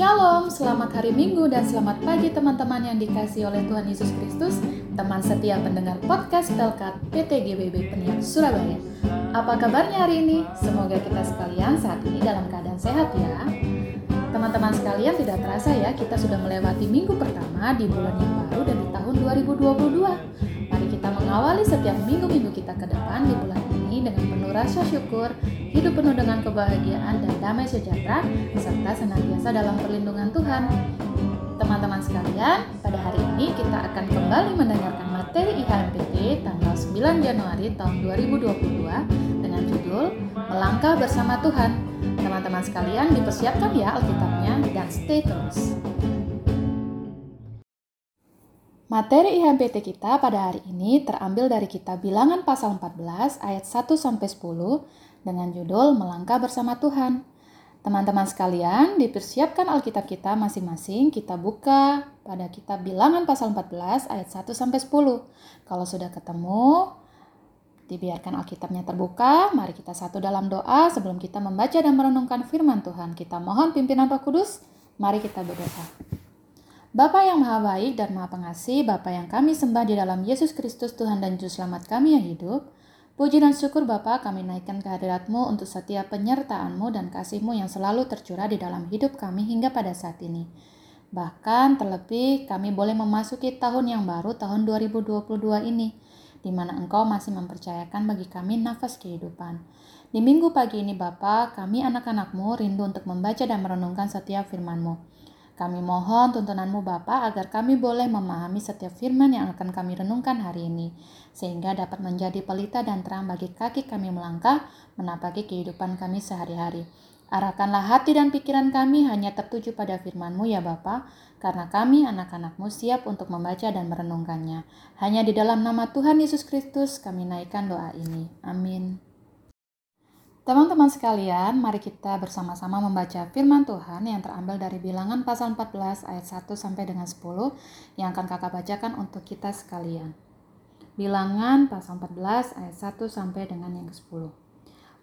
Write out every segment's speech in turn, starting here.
Shalom, selamat hari Minggu dan selamat pagi teman-teman yang dikasih oleh Tuhan Yesus Kristus, teman setia pendengar podcast Pelkat PT GBB Peniak Surabaya. Apa kabarnya hari ini? Semoga kita sekalian saat ini dalam keadaan sehat ya. Teman-teman sekalian tidak terasa ya, kita sudah melewati minggu pertama di bulan yang baru dan di tahun 2022. Mari kita mengawali setiap minggu-minggu kita ke depan di bulan dengan penuh rasa syukur hidup penuh dengan kebahagiaan dan damai sejahtera, serta senantiasa dalam perlindungan Tuhan. Teman-teman sekalian, pada hari ini kita akan kembali mendengarkan materi IHMPT tanggal 9 Januari tahun 2022 dengan judul Melangkah Bersama Tuhan. Teman-teman sekalian dipersiapkan ya Alkitabnya dan stay terus. Materi IHMPT kita pada hari ini terambil dari kitab Bilangan pasal 14 ayat 1 sampai 10 dengan judul Melangkah Bersama Tuhan. Teman-teman sekalian, dipersiapkan Alkitab kita masing-masing. Kita buka pada kitab Bilangan pasal 14 ayat 1 sampai 10. Kalau sudah ketemu, dibiarkan Alkitabnya terbuka. Mari kita satu dalam doa sebelum kita membaca dan merenungkan firman Tuhan. Kita mohon pimpinan Roh Kudus. Mari kita berdoa. Bapa yang maha baik dan maha pengasih, Bapa yang kami sembah di dalam Yesus Kristus Tuhan dan Juru Selamat kami yang hidup, Puji dan syukur Bapa kami naikkan kehadiratmu untuk setiap penyertaanmu dan kasihmu yang selalu tercurah di dalam hidup kami hingga pada saat ini. Bahkan terlebih kami boleh memasuki tahun yang baru tahun 2022 ini, di mana Engkau masih mempercayakan bagi kami nafas kehidupan. Di minggu pagi ini Bapa, kami anak-anakmu rindu untuk membaca dan merenungkan setiap firman-Mu. Kami mohon tuntunanmu Bapa agar kami boleh memahami setiap firman yang akan kami renungkan hari ini, sehingga dapat menjadi pelita dan terang bagi kaki kami melangkah menapaki kehidupan kami sehari-hari. Arahkanlah hati dan pikiran kami hanya tertuju pada firman-Mu ya Bapa, karena kami anak-anak-Mu siap untuk membaca dan merenungkannya. Hanya di dalam nama Tuhan Yesus Kristus kami naikkan doa ini. Amin. Teman-teman sekalian, mari kita bersama-sama membaca firman Tuhan yang terambil dari bilangan pasal 14 ayat 1 sampai dengan 10 yang akan kakak bacakan untuk kita sekalian. Bilangan pasal 14 ayat 1 sampai dengan yang ke-10.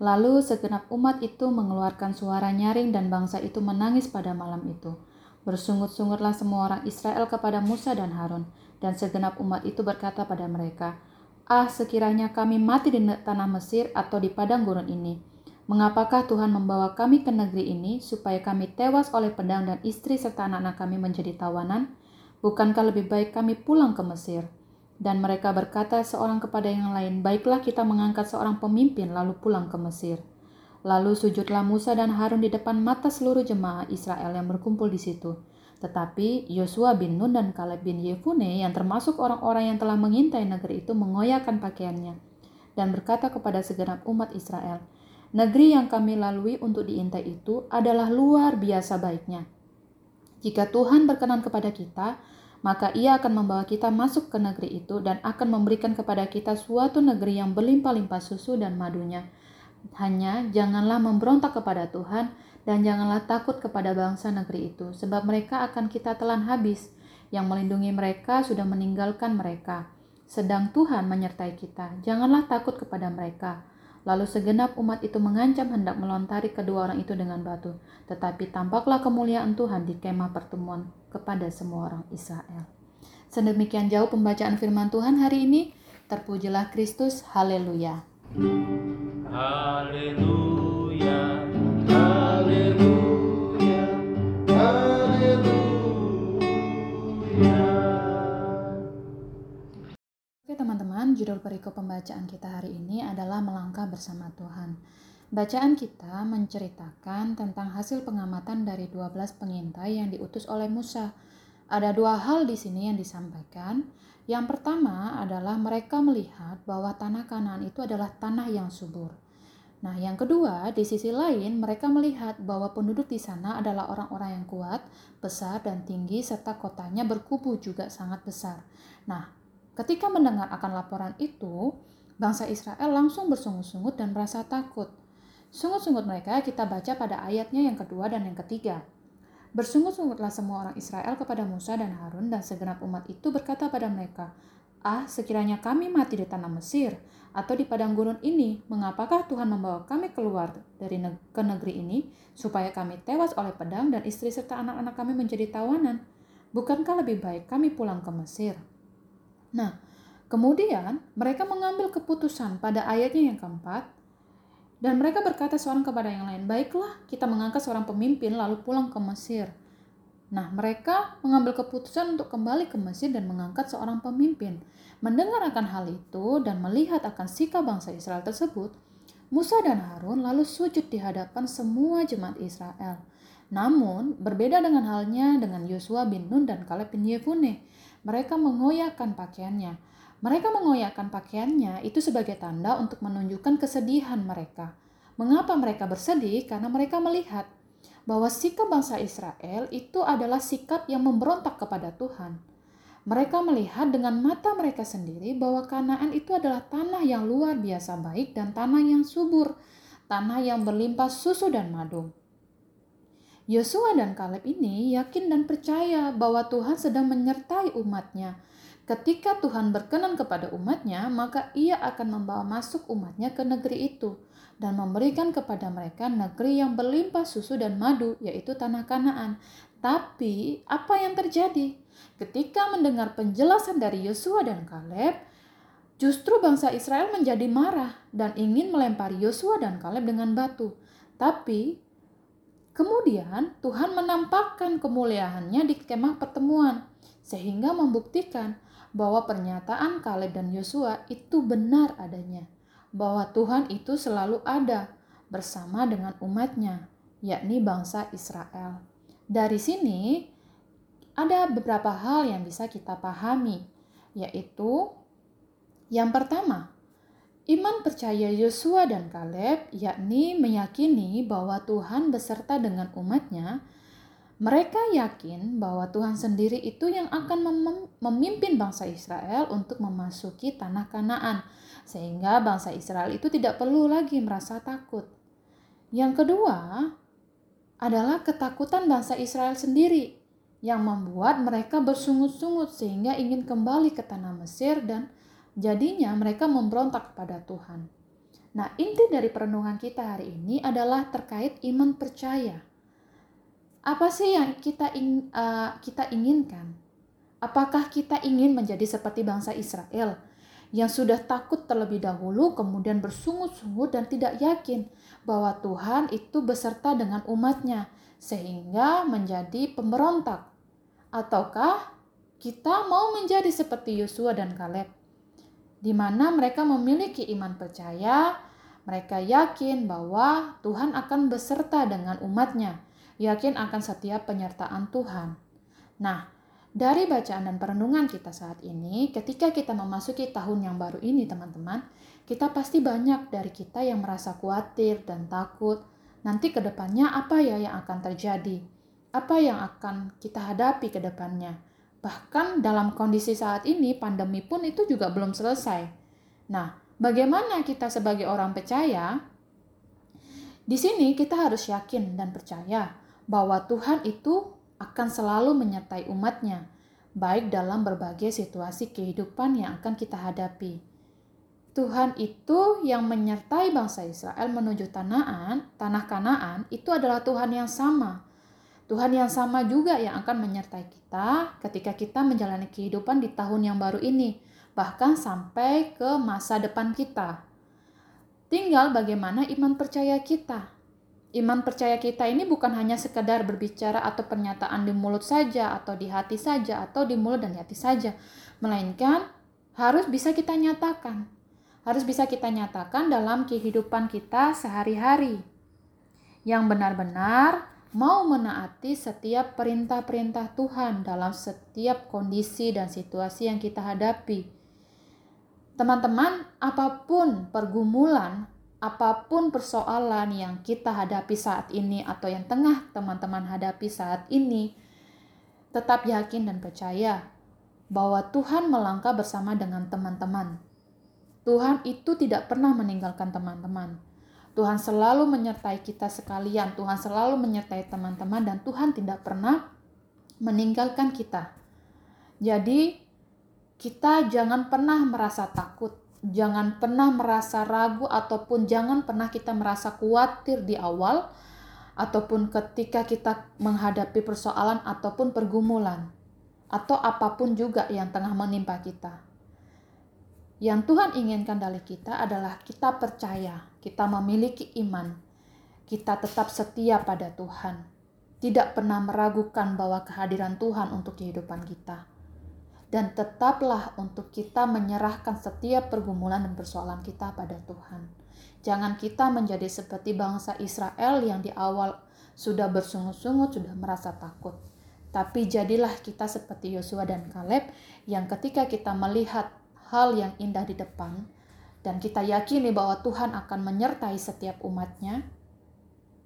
Lalu segenap umat itu mengeluarkan suara nyaring dan bangsa itu menangis pada malam itu. Bersungut-sungutlah semua orang Israel kepada Musa dan Harun, dan segenap umat itu berkata pada mereka, Ah, sekiranya kami mati di tanah Mesir atau di padang gurun ini, Mengapakah Tuhan membawa kami ke negeri ini supaya kami tewas oleh pedang dan istri serta anak-anak kami menjadi tawanan? Bukankah lebih baik kami pulang ke Mesir? Dan mereka berkata seorang kepada yang lain, Baiklah kita mengangkat seorang pemimpin lalu pulang ke Mesir. Lalu sujudlah Musa dan Harun di depan mata seluruh jemaah Israel yang berkumpul di situ. Tetapi Yosua bin Nun dan Kaleb bin Yefune yang termasuk orang-orang yang telah mengintai negeri itu mengoyakkan pakaiannya dan berkata kepada segenap umat Israel, Negeri yang kami lalui untuk diintai itu adalah luar biasa baiknya. Jika Tuhan berkenan kepada kita, maka Ia akan membawa kita masuk ke negeri itu dan akan memberikan kepada kita suatu negeri yang berlimpah-limpah susu dan madunya. Hanya janganlah memberontak kepada Tuhan dan janganlah takut kepada bangsa negeri itu, sebab mereka akan kita telan habis. Yang melindungi mereka sudah meninggalkan mereka. Sedang Tuhan menyertai kita, janganlah takut kepada mereka Lalu segenap umat itu mengancam hendak melontari kedua orang itu dengan batu. Tetapi tampaklah kemuliaan Tuhan di kemah pertemuan kepada semua orang Israel. Sedemikian jauh pembacaan firman Tuhan hari ini. Terpujilah Kristus. Haleluya. Haleluya. Teman-teman, judul perikop pembacaan kita hari ini adalah Melangkah Bersama Tuhan. Bacaan kita menceritakan tentang hasil pengamatan dari 12 pengintai yang diutus oleh Musa. Ada dua hal di sini yang disampaikan. Yang pertama adalah mereka melihat bahwa tanah Kanaan itu adalah tanah yang subur. Nah, yang kedua, di sisi lain mereka melihat bahwa penduduk di sana adalah orang-orang yang kuat, besar dan tinggi serta kotanya berkubu juga sangat besar. Nah, Ketika mendengar akan laporan itu, bangsa Israel langsung bersungut-sungut dan merasa takut. Sungut-sungut mereka kita baca pada ayatnya yang kedua dan yang ketiga. Bersungut-sungutlah semua orang Israel kepada Musa dan Harun dan segenap umat itu berkata pada mereka, Ah, sekiranya kami mati di tanah Mesir atau di padang gurun ini, mengapakah Tuhan membawa kami keluar dari ne ke negeri ini supaya kami tewas oleh pedang dan istri serta anak-anak kami menjadi tawanan? Bukankah lebih baik kami pulang ke Mesir? Nah, kemudian mereka mengambil keputusan pada ayatnya yang keempat, dan mereka berkata seorang kepada yang lain, "Baiklah, kita mengangkat seorang pemimpin lalu pulang ke Mesir." Nah, mereka mengambil keputusan untuk kembali ke Mesir dan mengangkat seorang pemimpin. Mendengar akan hal itu dan melihat akan sikap bangsa Israel tersebut, Musa dan Harun lalu sujud di hadapan semua jemaat Israel. Namun, berbeda dengan halnya dengan Yosua bin Nun dan Kaleb bin Yefune. Mereka mengoyakkan pakaiannya. Mereka mengoyakkan pakaiannya itu sebagai tanda untuk menunjukkan kesedihan mereka. Mengapa mereka bersedih? Karena mereka melihat bahwa sikap bangsa Israel itu adalah sikap yang memberontak kepada Tuhan. Mereka melihat dengan mata mereka sendiri bahwa Kanaan itu adalah tanah yang luar biasa baik dan tanah yang subur, tanah yang berlimpah susu dan madu. Yosua dan Kaleb ini yakin dan percaya bahwa Tuhan sedang menyertai umatnya. Ketika Tuhan berkenan kepada umatnya, maka ia akan membawa masuk umatnya ke negeri itu dan memberikan kepada mereka negeri yang berlimpah susu dan madu, yaitu tanah Kanaan. Tapi apa yang terjadi? Ketika mendengar penjelasan dari Yosua dan Kaleb, justru bangsa Israel menjadi marah dan ingin melempari Yosua dan Kaleb dengan batu. Tapi kemudian Tuhan menampakkan kemuliaannya di kemah pertemuan sehingga membuktikan bahwa pernyataan Kaleb dan Yosua itu benar adanya bahwa Tuhan itu selalu ada bersama dengan umatnya, yakni bangsa Israel. Dari sini ada beberapa hal yang bisa kita pahami, yaitu yang pertama, iman percaya Yosua dan Kaleb, yakni meyakini bahwa Tuhan beserta dengan umatnya, mereka yakin bahwa Tuhan sendiri itu yang akan memimpin bangsa Israel untuk memasuki tanah Kanaan, sehingga bangsa Israel itu tidak perlu lagi merasa takut. Yang kedua adalah ketakutan bangsa Israel sendiri yang membuat mereka bersungut-sungut sehingga ingin kembali ke tanah Mesir dan jadinya mereka memberontak kepada Tuhan. Nah, inti dari perenungan kita hari ini adalah terkait iman percaya apa sih yang kita ing, uh, kita inginkan? Apakah kita ingin menjadi seperti bangsa Israel yang sudah takut terlebih dahulu, kemudian bersungut-sungut dan tidak yakin bahwa Tuhan itu beserta dengan umatnya, sehingga menjadi pemberontak? Ataukah kita mau menjadi seperti Yosua dan Kaleb, di mana mereka memiliki iman percaya, mereka yakin bahwa Tuhan akan beserta dengan umatnya, yakin akan setiap penyertaan Tuhan. Nah, dari bacaan dan perenungan kita saat ini, ketika kita memasuki tahun yang baru ini, teman-teman, kita pasti banyak dari kita yang merasa khawatir dan takut. Nanti ke depannya apa ya yang akan terjadi? Apa yang akan kita hadapi ke depannya? Bahkan dalam kondisi saat ini, pandemi pun itu juga belum selesai. Nah, bagaimana kita sebagai orang percaya? Di sini kita harus yakin dan percaya bahwa Tuhan itu akan selalu menyertai umatnya, baik dalam berbagai situasi kehidupan yang akan kita hadapi. Tuhan itu yang menyertai bangsa Israel menuju tanaan, tanah Kanaan itu adalah Tuhan yang sama. Tuhan yang sama juga yang akan menyertai kita ketika kita menjalani kehidupan di tahun yang baru ini, bahkan sampai ke masa depan kita. Tinggal bagaimana iman percaya kita iman percaya kita ini bukan hanya sekedar berbicara atau pernyataan di mulut saja atau di hati saja atau di mulut dan di hati saja, melainkan harus bisa kita nyatakan. Harus bisa kita nyatakan dalam kehidupan kita sehari-hari. Yang benar-benar mau menaati setiap perintah-perintah Tuhan dalam setiap kondisi dan situasi yang kita hadapi. Teman-teman, apa pun pergumulan apa pun persoalan yang kita hadapi saat ini atau yang tengah teman-teman hadapi saat ini, tetap yakin dan percaya bahwa Tuhan melangkah bersama dengan teman-teman. Tuhan itu tidak pernah meninggalkan teman-teman. Tuhan selalu menyertai kita sekalian, Tuhan selalu menyertai teman-teman dan Tuhan tidak pernah meninggalkan kita. Jadi, kita jangan pernah merasa takut, jangan pernah merasa ragu ataupun jangan pernah kita merasa khawatir di awal ataupun ketika kita menghadapi persoalan ataupun pergumulan atau apa pun juga yang tengah menimpa kita. Yang Tuhan inginkan dari kita adalah kita percaya, kita memiliki iman, kita tetap setia pada Tuhan, tidak pernah meragukan bahwa kehadiran Tuhan untuk kehidupan kita. Dan tetaplah untuk kita menyerahkan setiap pergumulan dan persoalan kita pada Tuhan. Jangan kita menjadi seperti bangsa Israel yang di awal sudah bersungut-sungut, sudah merasa takut. Tapi jadilah kita seperti Yosua dan Kaleb yang ketika kita melihat hal yang indah di depan dan kita yakini bahwa Tuhan akan menyertai setiap umatnya,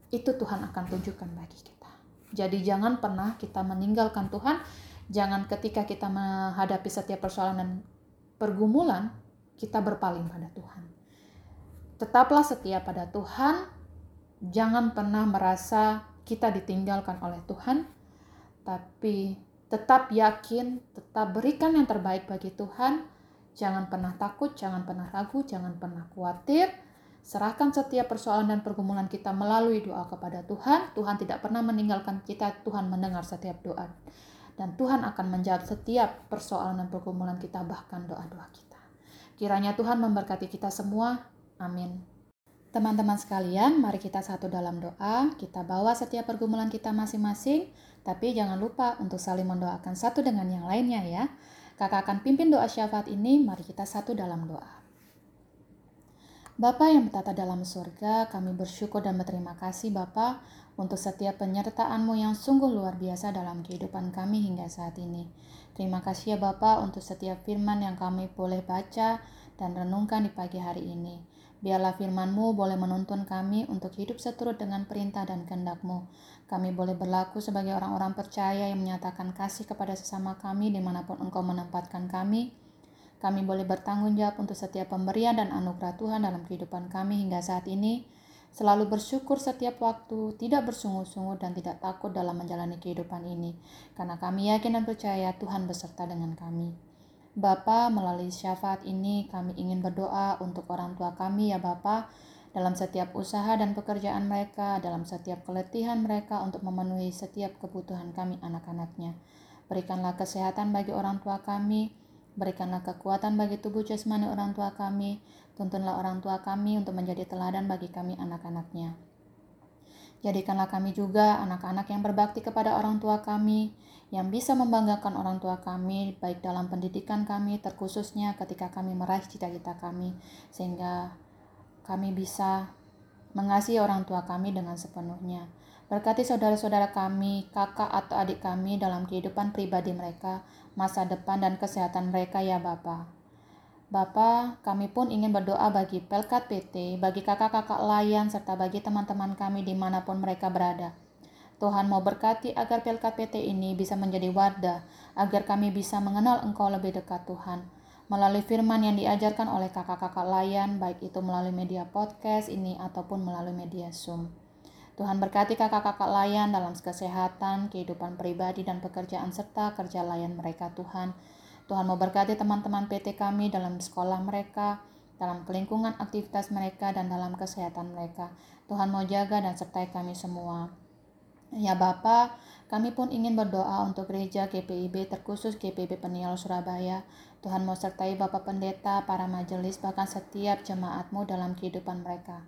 itu Tuhan akan tunjukkan bagi kita. Jadi jangan pernah kita meninggalkan Tuhan Jangan ketika kita menghadapi setiap persoalan dan pergumulan, kita berpaling pada Tuhan. Tetaplah setia pada Tuhan, jangan pernah merasa kita ditinggalkan oleh Tuhan, tapi tetap yakin, tetap berikan yang terbaik bagi Tuhan. Jangan pernah takut, jangan pernah ragu, jangan pernah khawatir. Serahkan setiap persoalan dan pergumulan kita melalui doa kepada Tuhan. Tuhan tidak pernah meninggalkan kita, Tuhan mendengar setiap doa dan Tuhan akan menjawab setiap persoalan dan pergumulan kita bahkan doa-doa kita. Kiranya Tuhan memberkati kita semua. Amin. Teman-teman sekalian, mari kita satu dalam doa. Kita bawa setiap pergumulan kita masing-masing, tapi jangan lupa untuk saling mendoakan satu dengan yang lainnya ya. Kakak akan pimpin doa syafaat ini, mari kita satu dalam doa. Bapa yang bertata dalam surga, kami bersyukur dan berterima kasih Bapa untuk setiap penyertaan-Mu yang sungguh luar biasa dalam kehidupan kami hingga saat ini. Terima kasih ya Bapa untuk setiap firman yang kami boleh baca dan renungkan di pagi hari ini. Biarlah firman-Mu boleh menuntun kami untuk hidup seturut dengan perintah dan kehendak-Mu. Kami boleh berlaku sebagai orang-orang percaya yang menyatakan kasih kepada sesama kami di mana pun Engkau menempatkan kami, kami boleh bertanggung jawab untuk setiap pemberian dan anugerah Tuhan dalam kehidupan kami hingga saat ini. Selalu bersyukur setiap waktu, tidak bersungut-sungut dan tidak takut dalam menjalani kehidupan ini. Karena kami yakin dan percaya Tuhan beserta dengan kami. Bapa, melalui syafaat ini kami ingin berdoa untuk orang tua kami ya Bapa, dalam setiap usaha dan pekerjaan mereka, dalam setiap keletihan mereka untuk memenuhi setiap kebutuhan kami anak-anaknya. Berikanlah kesehatan bagi orang tua kami, Berikanlah kekuatan bagi tubuh jasmani orang tua kami. Tuntunlah orang tua kami untuk menjadi teladan bagi kami anak-anaknya. Jadikanlah kami juga anak-anak yang berbakti kepada orang tua kami, yang bisa membanggakan orang tua kami, baik dalam pendidikan kami, terkhususnya ketika kami meraih cita-cita kami, sehingga kami bisa mengasihi orang tua kami dengan sepenuhnya. Berkati saudara-saudara kami, kakak atau adik kami dalam kehidupan pribadi mereka, masa depan dan kesehatan mereka ya Bapa. Bapa, kami pun ingin berdoa bagi Pelkat PT, bagi kakak-kakak layan, serta bagi teman-teman kami di mana pun mereka berada. Tuhan mau berkati agar Pelkat PT ini bisa menjadi wadah, agar kami bisa mengenal Engkau lebih dekat Tuhan. Melalui firman yang diajarkan oleh kakak-kakak layan, baik itu melalui media podcast ini ataupun melalui media Zoom. Tuhan berkati kakak-kakak layan dalam kesehatan, kehidupan pribadi, dan pekerjaan serta kerja layan mereka Tuhan. Tuhan mau berkati teman-teman PT kami dalam sekolah mereka, dalam lingkungan aktivitas mereka, dan dalam kesehatan mereka. Tuhan mau jaga dan sertai kami semua. Ya Bapa, kami pun ingin berdoa untuk gereja GPIB terkhusus GPIB Peniel Surabaya. Tuhan mau sertai Bapak Pendeta, para majelis, bahkan setiap jemaatmu dalam kehidupan mereka.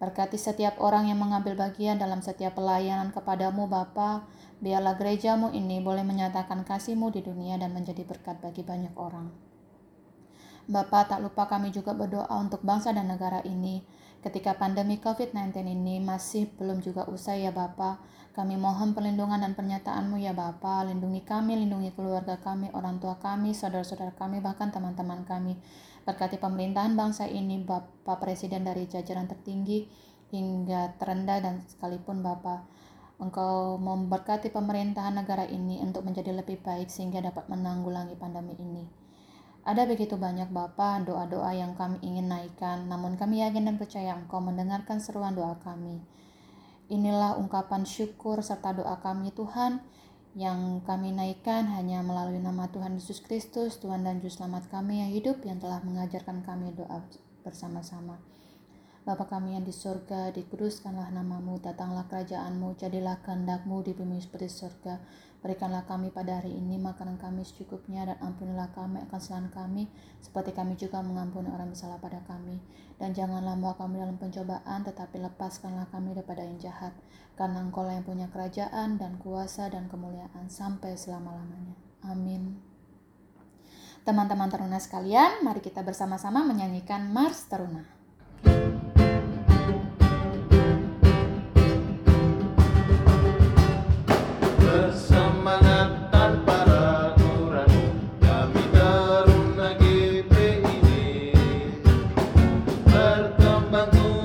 Berkati setiap orang yang mengambil bagian dalam setiap pelayanan kepadamu Bapa, biarlah gerejamu ini boleh menyatakan kasihmu di dunia dan menjadi berkat bagi banyak orang. Bapa, tak lupa kami juga berdoa untuk bangsa dan negara ini. Ketika pandemi COVID-19 ini masih belum juga usai ya Bapa, kami mohon perlindungan dan pernyataanmu ya Bapa, lindungi kami, lindungi keluarga kami, orang tua kami, saudara-saudara kami, bahkan teman-teman kami. Berkati pemerintahan bangsa ini, Bapak Presiden dari jajaran tertinggi hingga terendah dan sekalipun Bapak, Engkau memberkati pemerintahan negara ini untuk menjadi lebih baik sehingga dapat menanggulangi pandemi ini. Ada begitu banyak Bapak doa-doa yang kami ingin naikkan, namun kami yakin dan percaya Engkau mendengarkan seruan doa kami. Inilah ungkapan syukur serta doa kami Tuhan Yang kami naikkan hanya melalui nama Tuhan Yesus Kristus, Tuhan dan Juru Selamat kami yang hidup, yang telah mengajarkan kami doa bersama-sama. Bapa kami yang di surga, dikuduskanlah namamu, datanglah kerajaanmu, jadilah kehendakmu di bumi seperti surga. Berikanlah kami pada hari ini makanan kami secukupnya dan ampunilah kami akan kesalahan kami seperti kami juga mengampuni orang bersalah pada kami. Dan janganlah membawa kami dalam pencobaan tetapi lepaskanlah kami daripada yang jahat. Karena engkau yang punya kerajaan dan kuasa dan kemuliaan sampai selama-lamanya. Amin. Teman-teman teruna sekalian, mari kita bersama-sama menyanyikan Mars Teruna. magnolia.